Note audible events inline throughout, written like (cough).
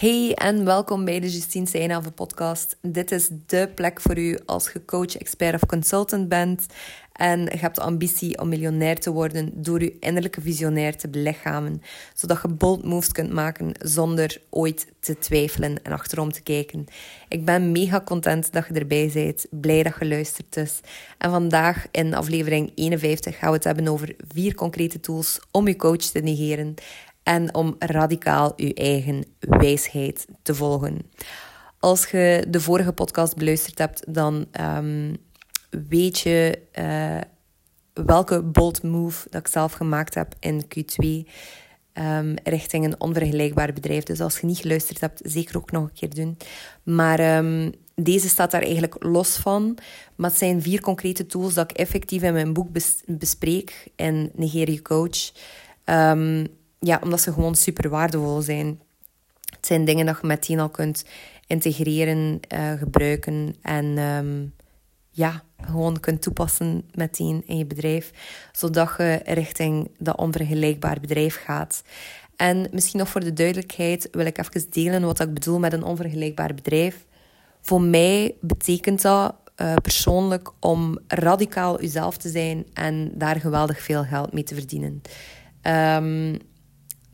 Hey en welkom bij de Justine Seinhaven podcast. Dit is de plek voor u als je coach, expert of consultant bent en je hebt de ambitie om miljonair te worden door je innerlijke visionair te belichamen, zodat je bold moves kunt maken zonder ooit te twijfelen en achterom te kijken. Ik ben mega content dat je erbij bent, blij dat je luistert dus. En vandaag in aflevering 51 gaan we het hebben over vier concrete tools om je coach te negeren en om radicaal je eigen wijsheid te volgen. Als je de vorige podcast beluisterd hebt, dan um, weet je uh, welke bold move dat ik zelf gemaakt heb in Q2 um, ehm, richting een onvergelijkbaar bedrijf. Dus als je niet geluisterd hebt, zeker ook nog een keer doen. Maar um, deze staat daar eigenlijk los van. Maar het zijn vier concrete tools dat ik effectief in mijn boek bespreek in Nigeria Coach. Um, ja, omdat ze gewoon super waardevol zijn. Het zijn dingen dat je meteen al kunt integreren, uh, gebruiken en um, ja, gewoon kunt toepassen meteen in je bedrijf, zodat je richting dat onvergelijkbaar bedrijf gaat. En misschien nog voor de duidelijkheid wil ik even delen wat ik bedoel met een onvergelijkbaar bedrijf. Voor mij betekent dat uh, persoonlijk om radicaal uzelf te zijn en daar geweldig veel geld mee te verdienen. Um,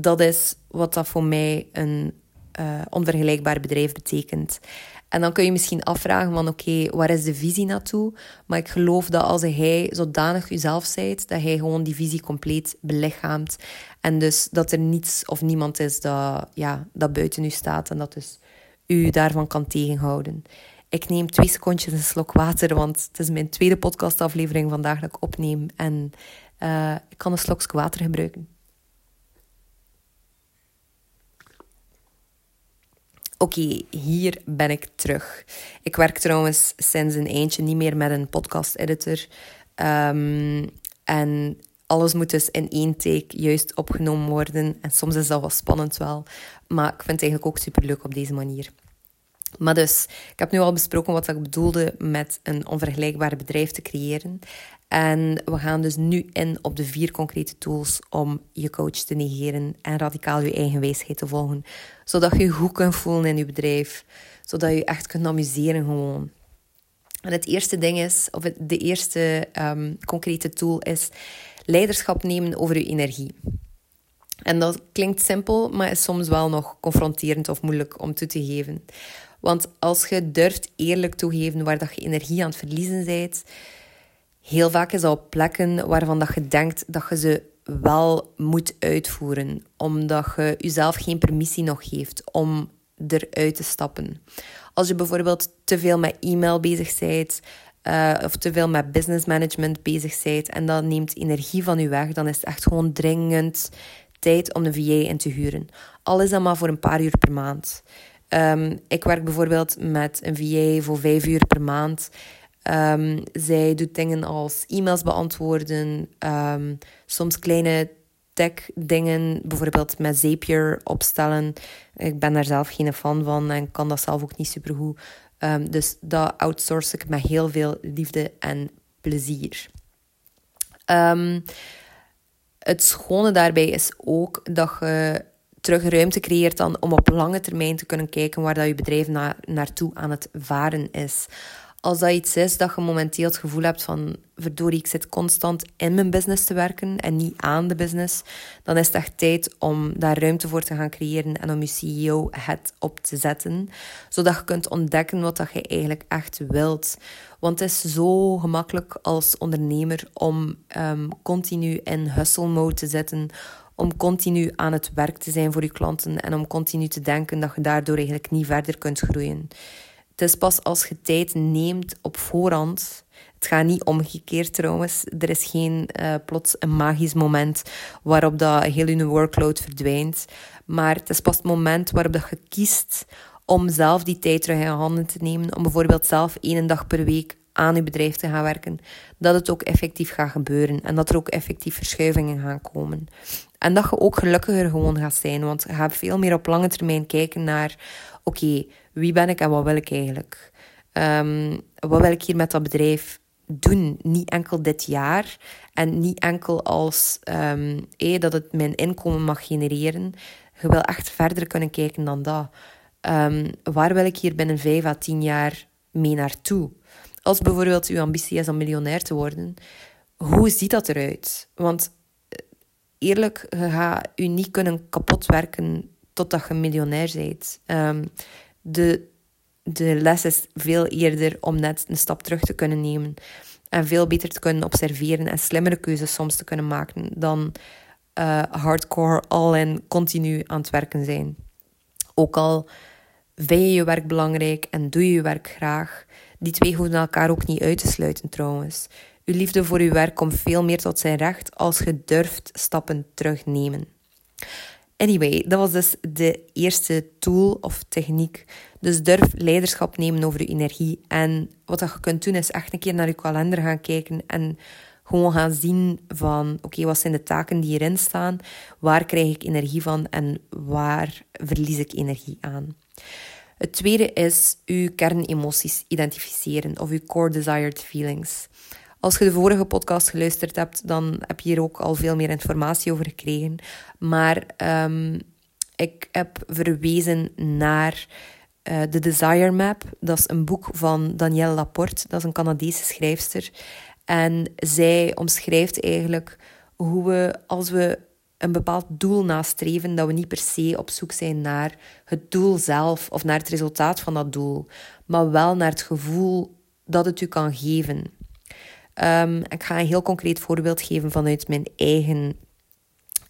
dat is wat dat voor mij een uh, onvergelijkbaar bedrijf betekent. En dan kun je misschien afvragen van oké, waar is de visie naartoe? Maar ik geloof dat als hij zodanig jezelf zijt, dat hij gewoon die visie compleet belichaamt. En dus dat er niets of niemand is dat, ja, dat buiten u staat en dat dus u daarvan kan tegenhouden. Ik neem twee secondjes een slok water, want het is mijn tweede podcastaflevering vandaag dat ik opneem. En uh, ik kan een slokje water gebruiken. Oké, hier ben ik terug. Ik werk trouwens sinds een eindje niet meer met een podcast-editor. Um, en alles moet dus in één take juist opgenomen worden. En soms is dat wel spannend wel. Maar ik vind het eigenlijk ook super leuk op deze manier. Maar dus, ik heb nu al besproken wat ik bedoelde met een onvergelijkbaar bedrijf te creëren. En we gaan dus nu in op de vier concrete tools om je coach te negeren en radicaal je eigen wijsheid te volgen. Zodat je je goed kunt voelen in je bedrijf. Zodat je echt kunt amuseren gewoon. En het eerste ding is, of de eerste ehm, concrete tool is leiderschap nemen over je energie. En dat klinkt simpel, maar is soms wel nog confronterend of moeilijk om toe te geven. Want als je durft eerlijk toegeven waar dat je energie aan het verliezen bent, heel vaak is op plekken waarvan dat je denkt dat je ze wel moet uitvoeren, omdat je jezelf geen permissie nog geeft om eruit te stappen. Als je bijvoorbeeld te veel met e-mail bezig bent, uh, of te veel met business management bezig bent en dat neemt energie van je weg, dan is het echt gewoon dringend tijd om een VA in te huren. Al is dat maar voor een paar uur per maand. Um, ik werk bijvoorbeeld met een VA voor vijf uur per maand. Um, zij doet dingen als e-mails beantwoorden, um, soms kleine tech-dingen, bijvoorbeeld met Zapier opstellen. Ik ben daar zelf geen fan van en kan dat zelf ook niet supergoed. Um, dus dat outsource ik met heel veel liefde en plezier. het schone daarbij is ook dat je terug ruimte creëert dan om op lange termijn te kunnen kijken waar dat je bedrijf naar, naartoe aan het varen is. Als dat iets is dat je momenteel het gevoel hebt van verdorie, ik zit constant in mijn business te werken en niet aan de business, dan is het tijd om daar ruimte voor te gaan creëren en om je CEO het op te zetten, zodat je kunt ontdekken wat dat je eigenlijk echt wilt. Want het is zo gemakkelijk als ondernemer om um, continu in hustle mode te zitten, om continu aan het werk te zijn voor je klanten en om continu te denken dat je daardoor eigenlijk niet verder kunt groeien. Het is pas als je tijd neemt op voorhand. Het gaat niet omgekeerd trouwens. Er is geen uh, plots een magisch moment waarop dat heel je workload verdwijnt. Maar het is pas het moment waarop dat je kiest om zelf die tijd terug in handen te nemen. Om bijvoorbeeld zelf één dag per week aan je bedrijf te gaan werken. Dat het ook effectief gaat gebeuren. En dat er ook effectief verschuivingen gaan komen. En dat je ook gelukkiger gewoon gaat zijn. Want je gaat veel meer op lange termijn kijken naar... Oké, wie ben ik en wat wil ik eigenlijk? Um, wat wil ik hier met dat bedrijf doen? Niet enkel dit jaar. En niet enkel als um, dat het mijn inkomen mag genereren. Je wil echt verder kunnen kijken dan dat. Ehm, waar wil ik hier binnen vijf à tien jaar mee naartoe? Als bijvoorbeeld uw ambitie is om miljonair te worden, hoe ziet dat eruit? Want eh, eerlijk, je gaat je niet kunnen kapot werken totdat je miljonair bent. Um, de, de les is veel eerder om net een stap terug te kunnen nemen. En veel beter te kunnen observeren en slimmere keuzes soms te kunnen maken dan uh, hardcore all-in continu aan het werken zijn. Ook al vind je je werk belangrijk en doe je je werk graag, die twee hoeven elkaar ook niet uit te sluiten trouwens. Uw liefde voor uw werk komt veel meer tot zijn recht als je durft stappen terugnemen. Anyway, dat was dus de eerste tool of techniek. Dus durf leiderschap nemen over je energie. En wat je kunt doen, is echt een keer naar je kalender gaan kijken en gewoon gaan zien van, oké, wat zijn de taken die hierin staan? Waar krijg ik energie van en waar verlies ik energie aan? Het tweede is uw kernemoties identificeren of uw core desired feelings. Als je de vorige podcast geluisterd hebt, dan heb je hier ook al veel meer informatie over gekregen. Maar um, ik heb verwezen naar uh, de Desire Map. Dat is een boek van Danielle Laporte, dat is een Canadese schrijfster. En zij omschrijft eigenlijk hoe we, als we een bepaald doel nastreven, dat we niet per se op zoek zijn naar het doel zelf of naar het resultaat van dat doel, maar wel naar het gevoel dat het u kan geven. Um, ik ga een heel concreet voorbeeld geven vanuit mijn eigen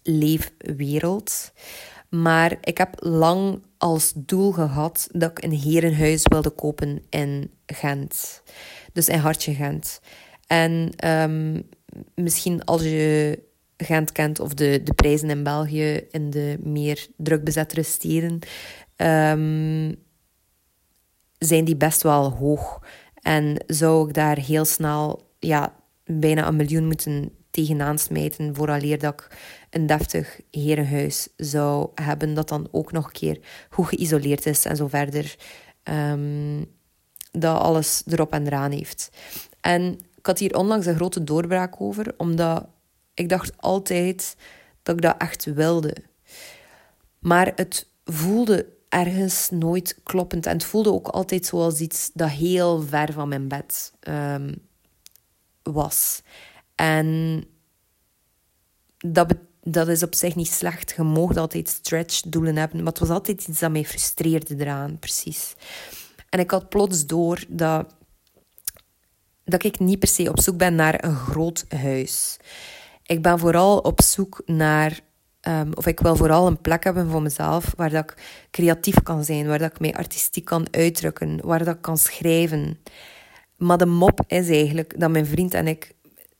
leefwereld. Maar ik heb lang als doel gehad dat ik een herenhuis wilde kopen in Gent. Dus in Hartje Gent. En um, misschien als je Gent kent of de, de prijzen in België in de meer drukbezettere steden, um, zijn die best wel hoog. En zou ik daar heel snel ja, bijna een miljoen moeten tegenaan smijten vooraleer dat ik een deftig herenhuis zou hebben dat dan ook nog een keer goed geïsoleerd is en zo verder. Um, dat alles erop en eraan heeft. En ik had hier onlangs een grote doorbraak over, omdat ik dacht altijd dat ik dat echt wilde. Maar het voelde ergens nooit kloppend. En het voelde ook altijd zoals iets dat heel ver van mijn bed um, was. En dat, dat is op zich niet slecht. Je mocht altijd stretch-doelen hebben. Maar het was altijd iets dat mij frustreerde eraan, precies. En ik had plots door dat, dat ik niet per se op zoek ben naar een groot huis. Ik ben vooral op zoek naar Um, of ik wil vooral een plek hebben voor mezelf waar dat ik creatief kan zijn, waar dat ik mij artistiek kan uitdrukken, waar dat ik kan schrijven. Maar de mop is eigenlijk dat mijn vriend en ik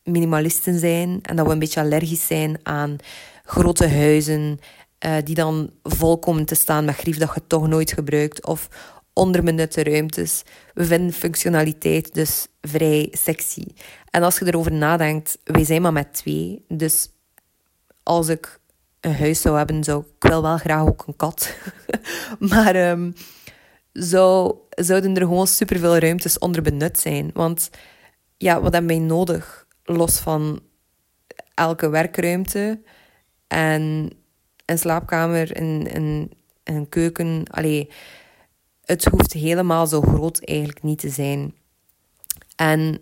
minimalisten zijn en dat we een beetje allergisch zijn aan grote huizen uh, die dan vol komen te staan met grief dat je toch nooit gebruikt of onderbenutte ruimtes. We vinden functionaliteit dus vrij sexy. En als je erover nadenkt, wij zijn maar met twee, dus als ik een huis zou hebben, zou ik wel graag ook een kat. (laughs) maar um, zou, zouden er gewoon superveel ruimtes onder benut zijn. Want ja, wat hebben wij nodig? Los van elke werkruimte en een slaapkamer en een, een keuken. Allee, het hoeft helemaal zo groot eigenlijk niet te zijn. En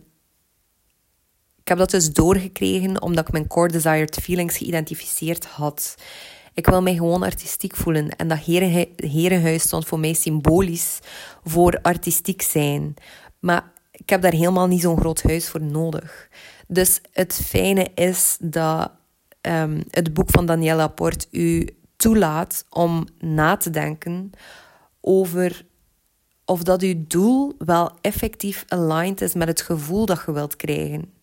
ik heb dat dus doorgekregen omdat ik mijn core desired feelings geïdentificeerd had. Ik wil mij gewoon artistiek voelen. En dat herenhuis stond voor mij symbolisch voor artistiek zijn. Maar ik heb daar helemaal niet zo'n groot huis voor nodig. Dus het fijne is dat um, het boek van Danielle Laporte u toelaat om na te denken over of dat uw doel wel effectief aligned is met het gevoel dat je wilt krijgen.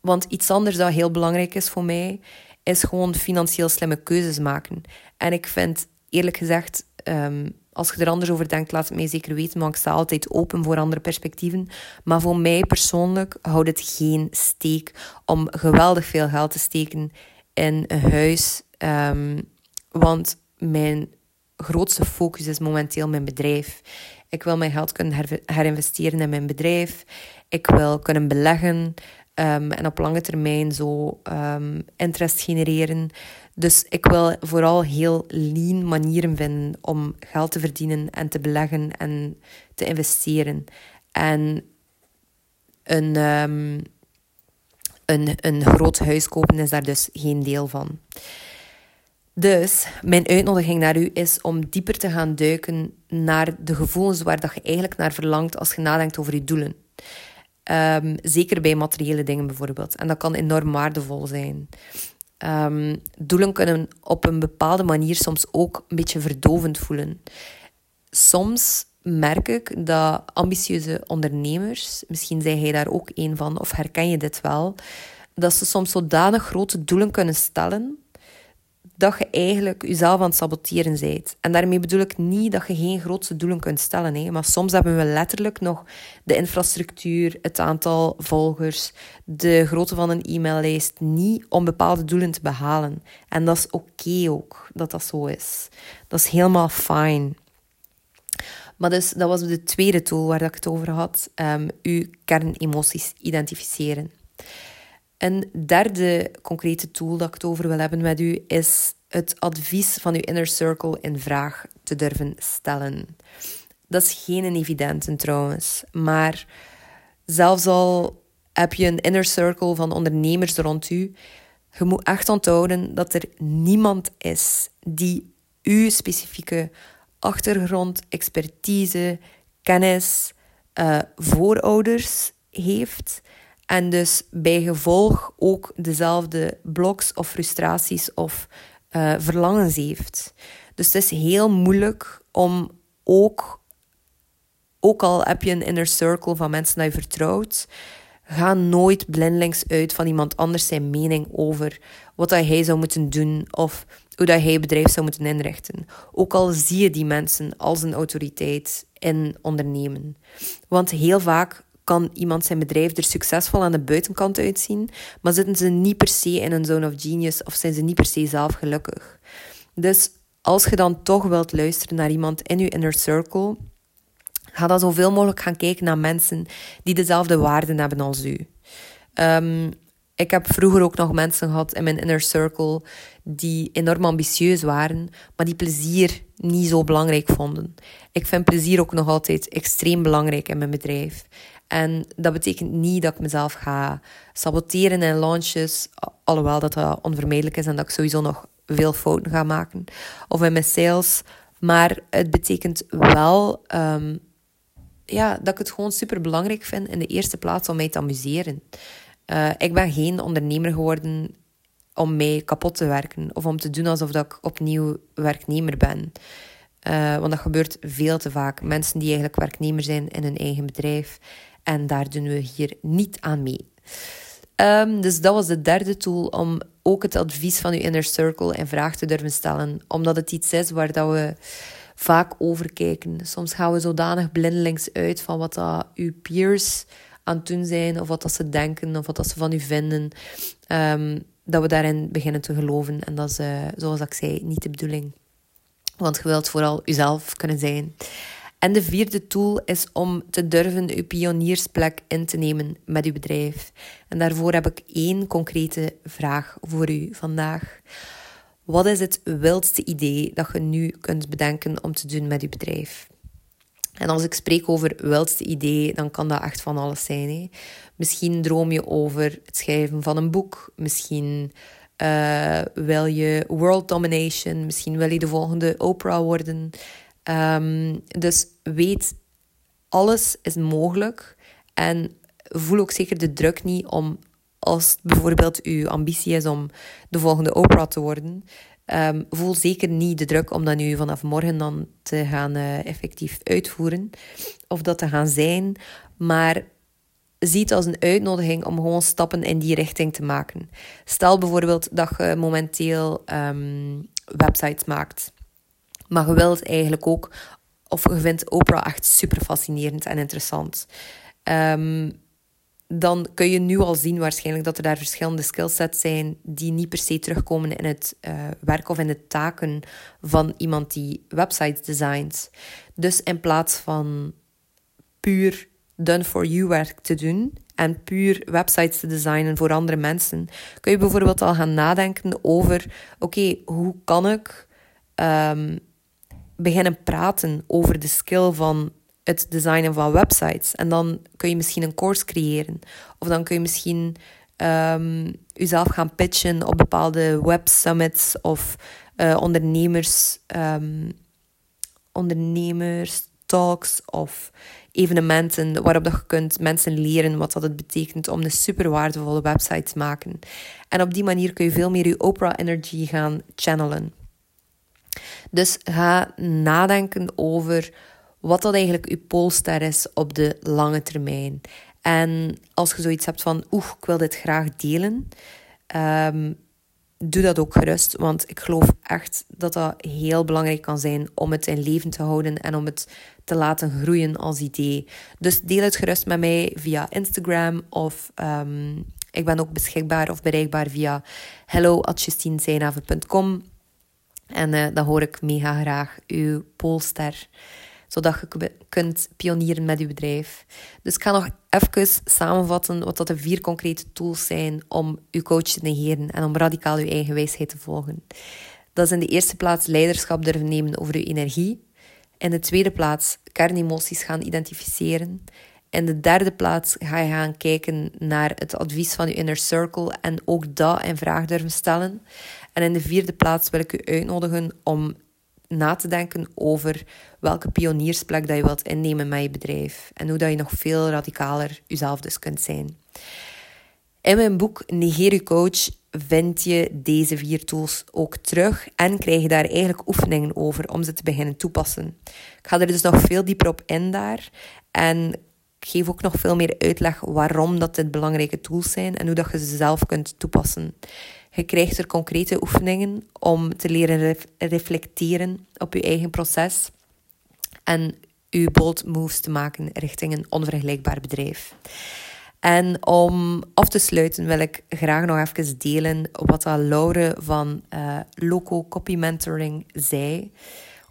Want iets anders dat heel belangrijk is voor mij, is gewoon financieel slimme keuzes maken. En ik vind, eerlijk gezegd, um, als je er anders over denkt, laat het mij zeker weten, want ik sta altijd open voor andere perspectieven. Maar voor mij persoonlijk houdt het geen steek om geweldig veel geld te steken in een huis. Um, want mijn grootste focus is momenteel mijn bedrijf. Ik wil mijn geld kunnen herinvesteren in mijn bedrijf. Ik wil kunnen beleggen. Um, en op lange termijn zo um, interest genereren. Dus ik wil vooral heel lean manieren vinden om geld te verdienen en te beleggen en te investeren. En een, um, een, een groot huis kopen is daar dus geen deel van. Dus mijn uitnodiging naar u is om dieper te gaan duiken naar de gevoelens waar dat je eigenlijk naar verlangt als je nadenkt over je doelen. Um, zeker bij materiële dingen bijvoorbeeld. En dat kan enorm waardevol zijn. Um, doelen kunnen op een bepaalde manier soms ook een beetje verdovend voelen. Soms merk ik dat ambitieuze ondernemers, misschien zijn jij daar ook een van, of herken je dit wel, dat ze soms zodanig grote doelen kunnen stellen dat je eigenlijk jezelf aan het saboteren bent. En daarmee bedoel ik niet dat je geen grootste doelen kunt stellen. Hè. Maar soms hebben we letterlijk nog de infrastructuur, het aantal volgers, de grootte van een e-maillijst niet om bepaalde doelen te behalen. En dat is oké ook, dat dat zo is. Dat is helemaal fijn. Maar dus, dat was de tweede tool waar ik het over had. Um, uw kernemoties identificeren. Een derde concrete tool dat ik het over wil hebben met u is het advies van uw inner circle in vraag te durven stellen. Dat is geen evidente trouwens, maar zelfs al heb je een inner circle van ondernemers rond u, je moet echt onthouden dat er niemand is die uw specifieke achtergrond, expertise, kennis, uh, voorouders heeft en dus bij gevolg ook dezelfde bloks of frustraties of uh, verlangens heeft. Dus het is heel moeilijk om ook, ook al heb je een inner circle van mensen die je vertrouwt, ga nooit blindelings uit van iemand anders zijn mening over wat dat hij zou moeten doen of hoe dat hij bedrijf zou moeten inrichten. Ook al zie je die mensen als een autoriteit in ondernemen. Want heel vaak kan iemand zijn bedrijf er succesvol aan de buitenkant uitzien, maar zitten ze niet per se in een zone of genius of zijn ze niet per se zelf gelukkig. Dus als je dan toch wilt luisteren naar iemand in je inner circle, ga dan zoveel mogelijk gaan kijken naar mensen die dezelfde waarden hebben als u. Um, ik heb vroeger ook nog mensen gehad in mijn inner circle die enorm ambitieus waren, maar die plezier niet zo belangrijk vonden. Ik vind plezier ook nog altijd extreem belangrijk in mijn bedrijf. En dat betekent niet dat ik mezelf ga saboteren in launches, alhoewel dat, dat onvermijdelijk is en dat ik sowieso nog veel fouten ga maken. Of in mijn sales. Maar het betekent wel um, ja, dat ik het gewoon super belangrijk vind in de eerste plaats om mij te amuseren. Uh, ik ben geen ondernemer geworden om mij kapot te werken of om te doen alsof dat ik opnieuw werknemer ben. Uh, want dat gebeurt veel te vaak. Mensen die eigenlijk werknemer zijn in hun eigen bedrijf en daar doen we hier niet aan mee. Um, dus dat was de derde tool om ook het advies van uw inner circle in vraag te durven stellen. Omdat het iets is waar dat we vaak over kijken. Soms gaan we zodanig blindelings uit van wat dat uw peers aan het doen zijn, of wat dat ze denken, of wat dat ze van u vinden. Um, dat we daarin beginnen te geloven. En dat is, uh, zoals ik zei, niet de bedoeling. Want je wilt vooral jezelf kunnen zijn. En de vierde tool is om te durven uw pioniersplek in te nemen met uw bedrijf. En daarvoor heb ik één concrete vraag voor u vandaag. Wat is het wildste idee dat je nu kunt bedenken om te doen met uw bedrijf? En als ik spreek over wildste idee, dan kan dat echt van alles zijn. Hè? Misschien droom je over het schrijven van een boek. Misschien uh, wil je world domination. Misschien wil je de volgende Oprah worden. Um, dus weet, alles is mogelijk. En voel ook zeker de druk niet om, als bijvoorbeeld uw ambitie is om de volgende Oprah te worden, um, voel zeker niet de druk om dat nu vanaf morgen dan te gaan uh, effectief uitvoeren of dat te gaan zijn. Maar zie het als een uitnodiging om gewoon stappen in die richting te maken. Stel bijvoorbeeld dat je momenteel um, websites maakt maar je wilt eigenlijk ook, of je vindt Oprah echt super fascinerend en interessant. Um, dan kun je nu al zien waarschijnlijk dat er daar verschillende skillsets zijn die niet per se terugkomen in het uh, werk of in de taken van iemand die websites designt. Dus in plaats van puur done-for-you werk te doen en puur websites te designen voor andere mensen, kun je bijvoorbeeld al gaan nadenken over: oké, hoe kan ik um, beginnen praten over de skill van het designen van websites? En dan kun je misschien een course creëren, of dan kun je misschien um, jezelf gaan pitchen op bepaalde web summits of uh, ondernemers, um, ondernemers talks of evenementen waarop dat je kunt mensen leren wat dat het betekent om een super waardevolle website te maken. En op die manier kun je veel meer je Oprah energy gaan channelen. Dus ga nadenken over wat dat eigenlijk je polster is op de lange termijn. En als je zoiets hebt van, oeh, ik wil dit graag delen, um, doe dat ook gerust. Want ik geloof echt dat dat heel belangrijk kan zijn om het in leven te houden en om het te laten groeien als idee. Dus deel het gerust met mij via Instagram of um, ik ben ook beschikbaar of bereikbaar via hello.justinezijnhaven.com. En uh, dan hoor ik mega graag uw polster zodat je kunt pionieren met je bedrijf. Dus ik ga nog even samenvatten wat dat de vier concrete tools zijn om je coach te negeren en om radicaal je eigen wijsheid te volgen. Dat is in de eerste plaats leiderschap durven nemen over je energie. In de tweede plaats kernemoties gaan identificeren. In de derde plaats ga je gaan kijken naar het advies van je inner circle en ook dat in vraag durven stellen. En in de vierde plaats wil ik u uitnodigen om na te denken over welke pioniersplek dat je wilt innemen met je bedrijf. En hoe dat je nog veel radicaler jezelf dus kunt zijn. In mijn boek Negeer je coach vind je deze vier tools ook terug en krijg je daar eigenlijk oefeningen over om ze te beginnen toepassen. Ik ga er dus nog veel dieper op in daar en ik geef ook nog veel meer uitleg waarom dat dit belangrijke tools zijn en hoe dat je ze zelf kunt toepassen. Je krijgt er concrete oefeningen om te leren reflecteren op je eigen proces en je bold moves te maken richting een onvergelijkbaar bedrijf. En om af te sluiten wil ik graag nog even delen wat Laure van uh, Loco Copy Mentoring zei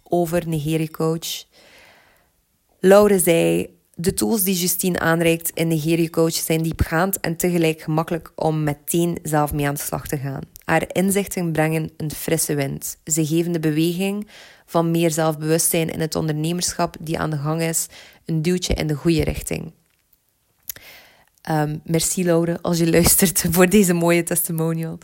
over Nigeria Coach. Laure zei de tools die Justine aanreikt in Nigeria Coach zijn diepgaand en tegelijk gemakkelijk om meteen zelf mee aan de slag te gaan. Haar inzichten brengen een frisse wind. Ze geven de beweging van meer zelfbewustzijn in het ondernemerschap die aan de gang is een duwtje in de goede richting. Um, merci Laure als je luistert voor deze mooie testimonial.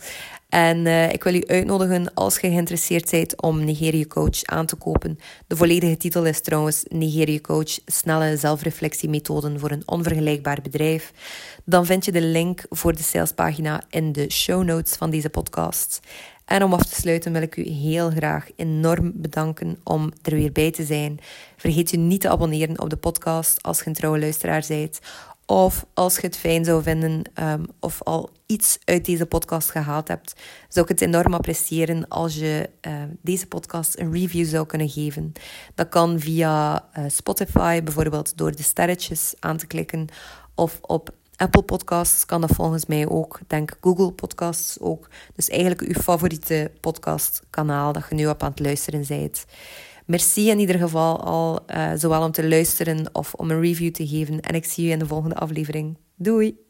En uh, ik wil u uitnodigen als je geïnteresseerd bent om Nigeria Coach aan te kopen. De volledige titel is trouwens Nigeria Coach, snelle zelfreflectiemethoden voor een onvergelijkbaar bedrijf. Dan vind je de link voor de salespagina in de show notes van deze podcast. En om af te sluiten wil ik u heel graag enorm bedanken om er weer bij te zijn. Vergeet je niet te abonneren op de podcast als je een trouwe luisteraar bent of als je het fijn zou vinden um, of al iets uit deze podcast gehaald hebt, zou ik het enorm appreciëren als je uh, deze podcast een review zou kunnen geven. Dat kan via uh, Spotify, bijvoorbeeld door de sterretjes aan te klikken, of op Apple Podcasts kan dat volgens mij ook. Denk Google Podcasts ook. Dus eigenlijk uw favoriete podcastkanaal dat je nu op aan het luisteren bent. Merci in ieder geval al, uh, zowel om te luisteren of om een review te geven. En ik zie je in de volgende aflevering. Doei!